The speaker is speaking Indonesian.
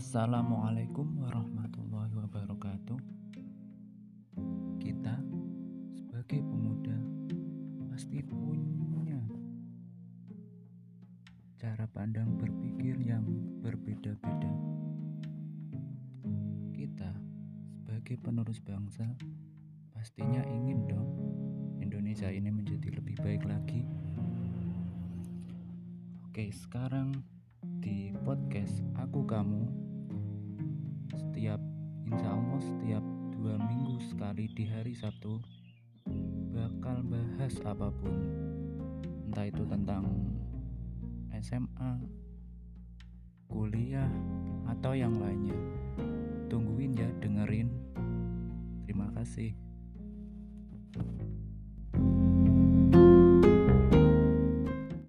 Assalamualaikum warahmatullahi wabarakatuh. Kita sebagai pemuda pasti punya cara pandang berpikir yang berbeda-beda. Kita sebagai penerus bangsa pastinya ingin dong Indonesia ini menjadi lebih baik lagi. Oke, sekarang di podcast aku kamu setiap insya Allah setiap dua minggu sekali di hari Sabtu bakal bahas apa pun. Entah itu tentang SMA kuliah atau yang lainnya. Tungguin ya dengerin. Terima kasih